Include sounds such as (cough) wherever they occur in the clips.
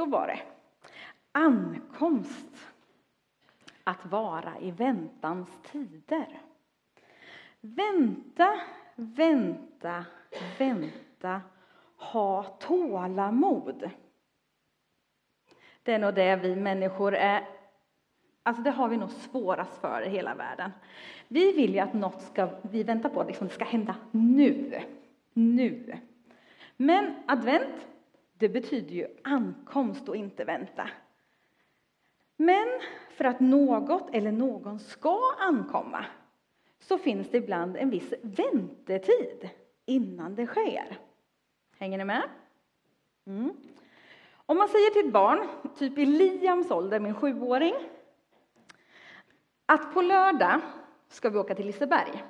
Så var det. Ankomst. Att vara i väntans tider. Vänta, vänta, vänta. Ha tålamod. Det är nog det vi människor är Alltså det har vi nog svårast för i hela världen. Vi vill ju att något ska, vi väntar på, liksom det ska hända nu. Nu. Men advent, det betyder ju ankomst och inte vänta. Men för att något eller någon ska ankomma så finns det ibland en viss väntetid innan det sker. Hänger ni med? Mm. Om man säger till ett barn, typ i Liams ålder, min sjuåring, att på lördag ska vi åka till Liseberg.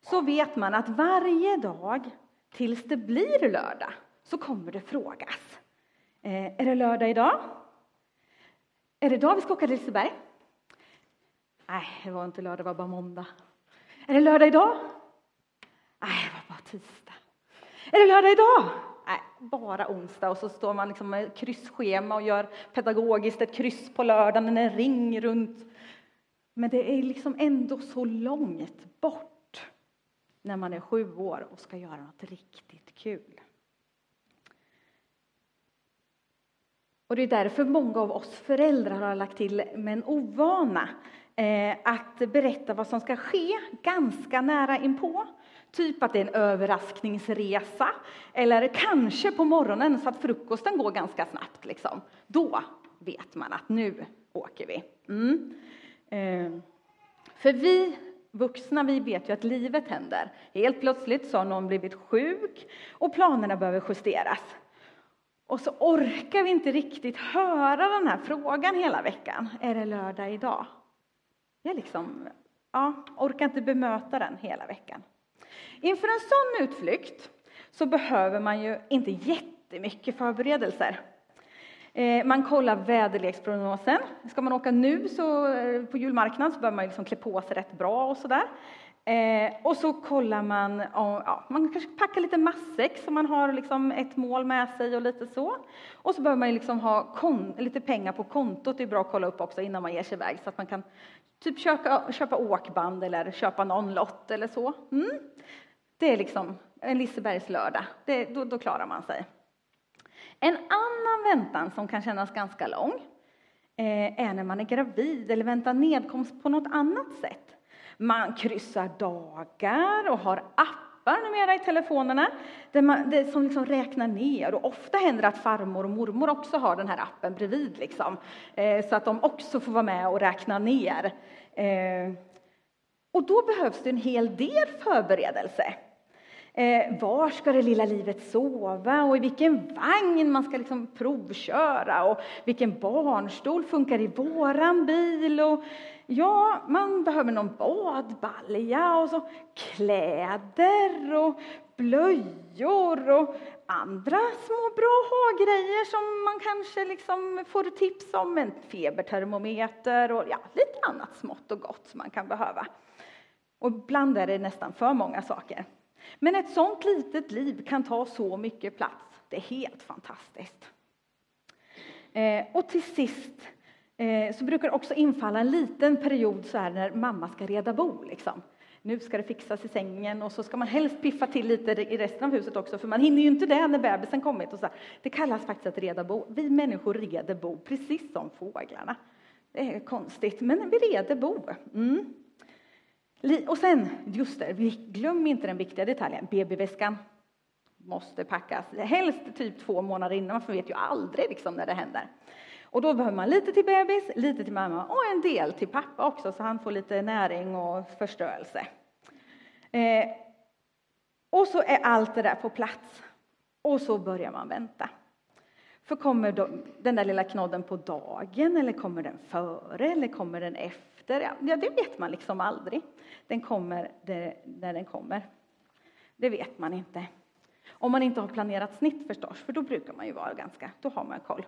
Så vet man att varje dag tills det blir lördag så kommer det frågas. Eh, är det lördag idag? Är det idag vi ska åka till Liseberg? Nej, det var inte lördag, det var bara måndag. Är det lördag idag? Nej, det var bara tisdag. Är det lördag idag? Nej, bara onsdag. Och så står man liksom med kryssschema och gör pedagogiskt ett kryss på lördagen, en ring runt. Men det är liksom ändå så långt bort när man är sju år och ska göra något riktigt kul. Och det är därför många av oss föräldrar har lagt till med en ovana eh, att berätta vad som ska ske ganska nära inpå. Typ att det är en överraskningsresa, eller kanske på morgonen så att frukosten går ganska snabbt. Liksom. Då vet man att nu åker vi. Mm. Eh, för vi vuxna, vi vet ju att livet händer. Helt plötsligt så har någon blivit sjuk och planerna behöver justeras. Och så orkar vi inte riktigt höra den här frågan hela veckan. Är det lördag idag? Jag liksom, ja, orkar inte bemöta den hela veckan. Inför en sån utflykt så behöver man ju inte jättemycket förberedelser. Eh, man kollar väderleksprognosen. Ska man åka nu så, eh, på julmarknaden så behöver man liksom klä på sig rätt bra och sådär. Eh, och så kollar man, ja, man kanske packar lite matsäck så man har liksom ett mål med sig och lite så. Och så behöver man liksom ha lite pengar på kontot, det är bra att kolla upp också innan man ger sig iväg så att man kan typ köpa, köpa åkband eller köpa någon lott eller så. Mm. Det är liksom en Lisebergslördag, det, då, då klarar man sig. En annan väntan som kan kännas ganska lång eh, är när man är gravid eller väntar nedkomst på något annat sätt. Man kryssar dagar och har appar numera i telefonerna där man, det som liksom räknar ner. Och ofta händer det att farmor och mormor också har den här appen bredvid, liksom, eh, så att de också får vara med och räkna ner. Eh, och då behövs det en hel del förberedelse. Eh, var ska det lilla livet sova och i vilken vagn man ska liksom provköra och vilken barnstol funkar i våran bil. Och, ja, man behöver någon badbalja och så kläder och blöjor och andra små bra ha-grejer som man kanske liksom får tips om. En febertermometer och ja, lite annat smått och gott som man kan behöva. Och ibland är det nästan för många saker. Men ett sånt litet liv kan ta så mycket plats. Det är helt fantastiskt. Eh, och till sist eh, så brukar det också infalla en liten period så här när mamma ska reda bo. Liksom. Nu ska det fixas i sängen och så ska man helst piffa till lite i resten av huset också för man hinner ju inte det när bebisen kommit. Och så. Det kallas faktiskt att reda bo. Vi människor reder bo precis som fåglarna. Det är konstigt, men vi reder bo. Mm. Och sen, just det, glöm inte den viktiga detaljen, BB-väskan måste packas. Helst typ två månader innan, för man vet ju aldrig liksom när det händer. Och då behöver man lite till bebis, lite till mamma och en del till pappa också, så han får lite näring och förstörelse. Eh, och så är allt det där på plats. Och så börjar man vänta. För kommer den där lilla knodden på dagen, eller kommer den före, eller kommer den efter? Ja, det vet man liksom aldrig. Den kommer när den kommer. Det vet man inte. Om man inte har planerat snitt förstås, för då brukar man ju vara ganska, då har man koll.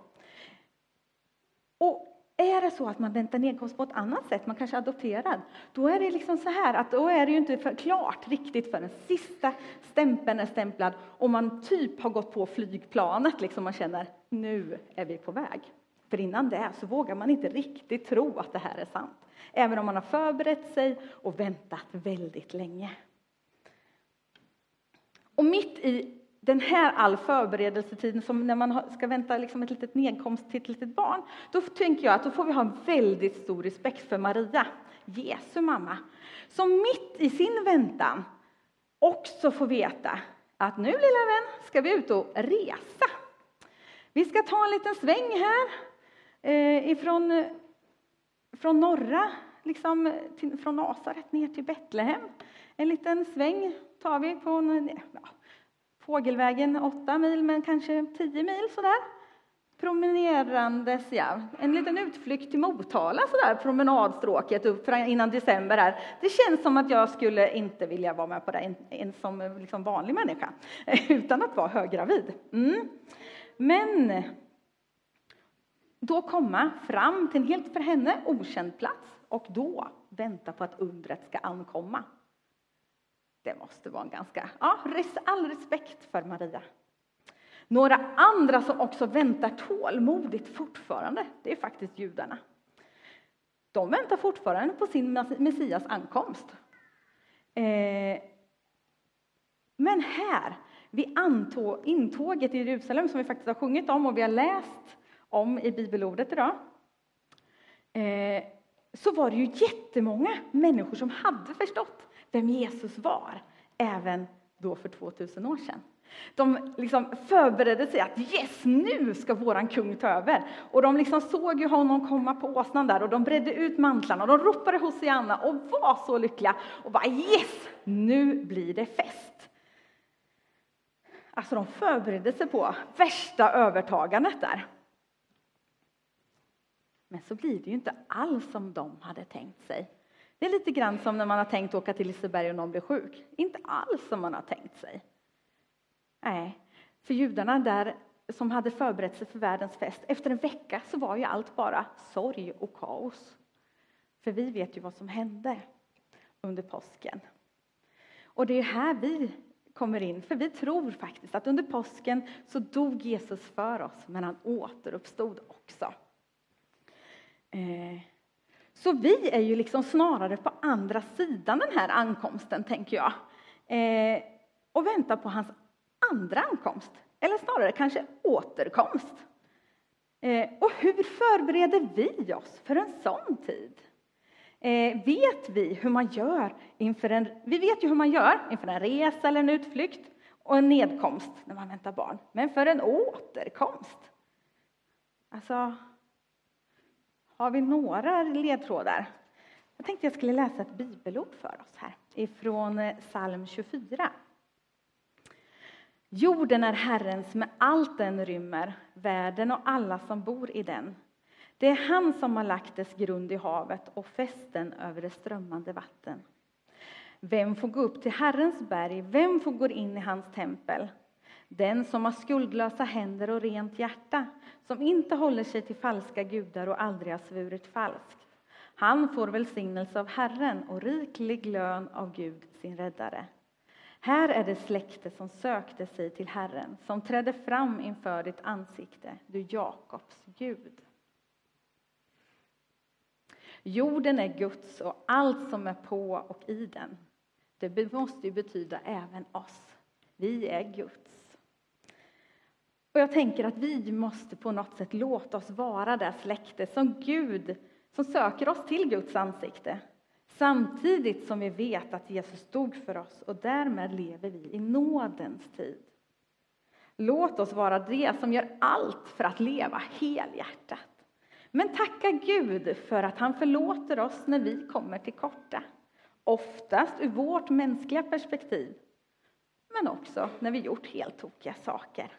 Och Är det så att man väntar nedkomst på ett annat sätt, man kanske är adopterad, då är det liksom så här att då är det ju inte för klart riktigt förrän sista stämpeln är stämplad och man typ har gått på flygplanet, liksom man känner nu är vi på väg. För innan det så vågar man inte riktigt tro att det här är sant, även om man har förberett sig och väntat väldigt länge. Och mitt i den här all förberedelsetiden, som när man ska vänta liksom ett litet nedkomst till ett litet barn, då tänker jag att då får vi ha en väldigt stor respekt för Maria, Jesu mamma, som mitt i sin väntan också får veta att nu lilla vän ska vi ut och resa. Vi ska ta en liten sväng här eh, ifrån från norra, liksom, till, från Nasaret ner till Betlehem. En liten sväng tar vi på en, ja, Fågelvägen åtta mil, men kanske tio mil sådär. Promenerandes, ja. En liten utflykt till Motala, sådär, promenadstråket upp innan december här. Det känns som att jag skulle inte vilja vara med på det en, som liksom vanlig människa, (laughs) utan att vara höggravid. Mm. Men då komma fram till en helt för henne okänd plats och då vänta på att undret ska ankomma. Det måste vara en ganska, ja, all respekt för Maria. Några andra som också väntar tålmodigt fortfarande, det är faktiskt judarna. De väntar fortfarande på sin Messias ankomst. Eh, men här, vid intåget i Jerusalem, som vi faktiskt har sjungit om och vi har läst om i bibelordet idag, eh, så var det ju jättemånga människor som hade förstått vem Jesus var, även då för 2000 år sedan. De liksom förberedde sig att yes, nu ska våran kung ta över. Och de liksom såg ju honom komma på åsnan där och de bredde ut mantlarna och de ropade Hosianna och var så lyckliga och bara yes, nu blir det fest. Alltså de förberedde sig på värsta övertagandet där. Men så blir det ju inte alls som de hade tänkt sig. Det är lite grann som när man har tänkt åka till Liseberg och någon blir sjuk. Inte alls som man har tänkt sig. Nej, för judarna där som hade förberett sig för världens fest, efter en vecka så var ju allt bara sorg och kaos. För vi vet ju vad som hände under påsken. Och det är här vi kommer in, för vi tror faktiskt att under påsken så dog Jesus för oss, men han återuppstod också. Eh, så vi är ju liksom snarare på andra sidan den här ankomsten, tänker jag. Eh, och väntar på hans andra ankomst, eller snarare kanske återkomst. Eh, och hur förbereder vi oss för en sån tid? Vet vi hur man gör inför en, vi vet ju hur man gör inför en resa eller en utflykt och en nedkomst när man väntar barn. Men för en återkomst? Alltså, har vi några ledtrådar? Jag tänkte jag skulle läsa ett bibelord för oss här ifrån eh, psalm 24. Jorden är Herrens med allt den rymmer, världen och alla som bor i den. Det är han som har lagt dess grund i havet och fästen över det strömmande vatten. Vem får gå upp till Herrens berg? Vem får gå in i hans tempel? Den som har skuldlösa händer och rent hjärta, som inte håller sig till falska gudar och aldrig har svurit falskt. Han får välsignelse av Herren och riklig lön av Gud, sin räddare. Här är det släkte som sökte sig till Herren, som trädde fram inför ditt ansikte, du Jakobs Gud. Jorden är Guds och allt som är på och i den. Det måste ju betyda även oss. Vi är Guds. Och jag tänker att vi måste på något sätt låta oss vara det släkte som Gud, som söker oss till Guds ansikte. Samtidigt som vi vet att Jesus stod för oss och därmed lever vi i nådens tid. Låt oss vara det som gör allt för att leva helhjärtat. Men tacka Gud för att han förlåter oss när vi kommer till korta. Oftast ur vårt mänskliga perspektiv, men också när vi gjort helt tokiga saker.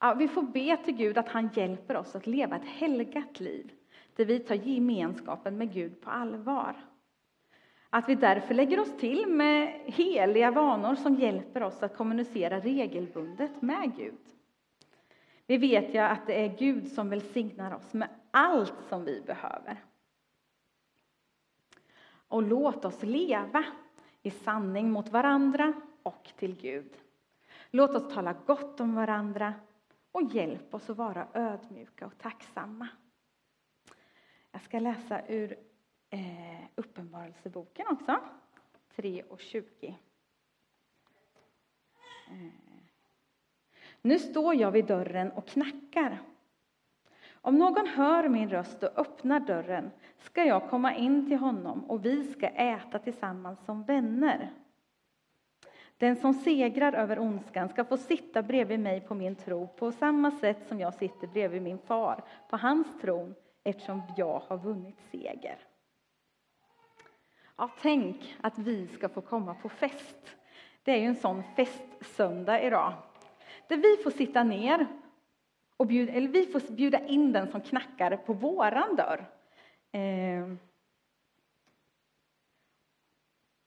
Ja, vi får be till Gud att han hjälper oss att leva ett helgat liv där vi tar gemenskapen med Gud på allvar. Att vi därför lägger oss till med heliga vanor som hjälper oss att kommunicera regelbundet med Gud. Vi vet ju att det är Gud som välsignar oss med allt som vi behöver. Och låt oss leva i sanning mot varandra och till Gud. Låt oss tala gott om varandra och hjälp oss att vara ödmjuka och tacksamma. Jag ska läsa ur eh, Uppenbarelseboken också, 3 och 20. Eh. Nu står jag vid dörren och knackar. Om någon hör min röst och öppnar dörren ska jag komma in till honom och vi ska äta tillsammans som vänner. Den som segrar över ondskan ska få sitta bredvid mig på min tro på samma sätt som jag sitter bredvid min far på hans tron eftersom jag har vunnit seger. Ja, tänk att vi ska få komma på fest. Det är ju en sån festsöndag idag. Där vi får sitta ner och bjuda, eller vi får bjuda in den som knackar på våran dörr. Eh,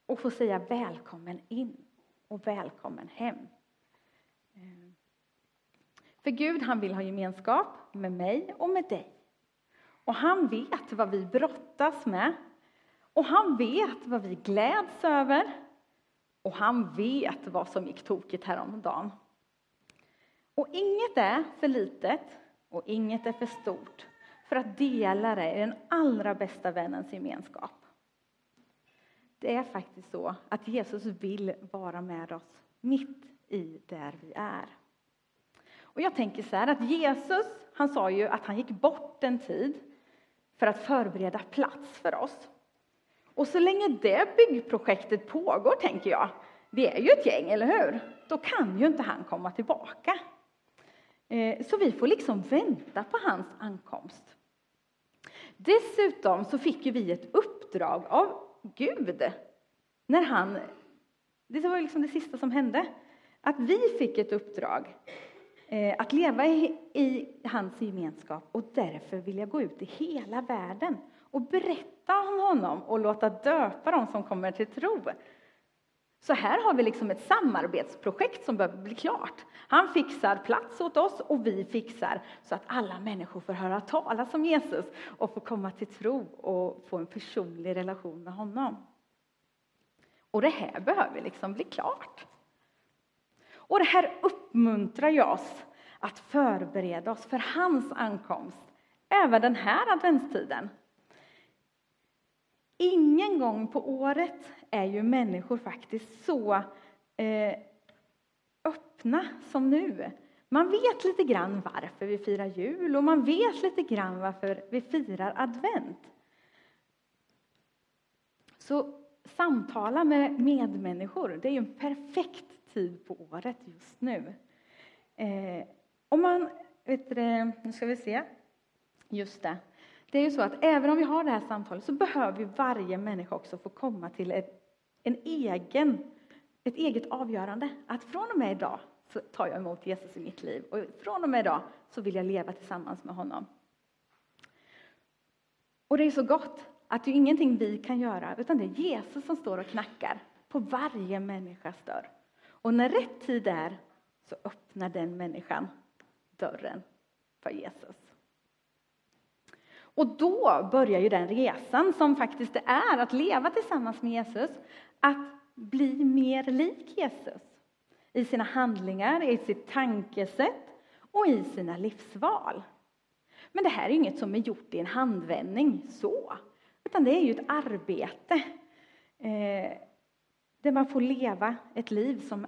och få säga välkommen in och välkommen hem. För Gud han vill ha gemenskap med mig och med dig. Och han vet vad vi brottas med. Och han vet vad vi gläds över. Och han vet vad som gick tokigt häromdagen. Och inget är för litet och inget är för stort för att dela det i den allra bästa vännens gemenskap. Det är faktiskt så att Jesus vill vara med oss mitt i där vi är. Och jag tänker så här att Jesus, han sa ju att han gick bort en tid för att förbereda plats för oss. Och så länge det byggprojektet pågår, tänker jag, vi är ju ett gäng, eller hur? Då kan ju inte han komma tillbaka. Eh, så vi får liksom vänta på hans ankomst. Dessutom så fick ju vi ett uppdrag av Gud när han, det var liksom det sista som hände, att vi fick ett uppdrag eh, att leva i, i hans gemenskap och därför vill jag gå ut i hela världen och berätta om honom och låta döpa dem som kommer till tro. Så här har vi liksom ett samarbetsprojekt som behöver bli klart. Han fixar plats åt oss och vi fixar så att alla människor får höra talas om Jesus och få komma till tro och få en personlig relation med honom. Och det här behöver liksom bli klart. Och det här uppmuntrar oss att förbereda oss för hans ankomst även den här adventstiden. Ingen gång på året är ju människor faktiskt så eh, öppna som nu. Man vet lite grann varför vi firar jul och man vet lite grann varför vi firar advent. Så samtala med medmänniskor, det är ju en perfekt tid på året just nu. Eh, om man, vet du, nu ska vi se, just det. Det är ju så att även om vi har det här samtalet så behöver ju varje människa också få komma till ett, en egen, ett eget avgörande. Att från och med idag så tar jag emot Jesus i mitt liv och från och med idag så vill jag leva tillsammans med honom. Och det är så gott att det är ingenting vi kan göra utan det är Jesus som står och knackar på varje människas dörr. Och när rätt tid är så öppnar den människan dörren för Jesus. Och då börjar ju den resan som faktiskt det är att leva tillsammans med Jesus, att bli mer lik Jesus i sina handlingar, i sitt tankesätt och i sina livsval. Men det här är inget som är gjort i en handvändning så, utan det är ju ett arbete eh, där man får leva ett liv som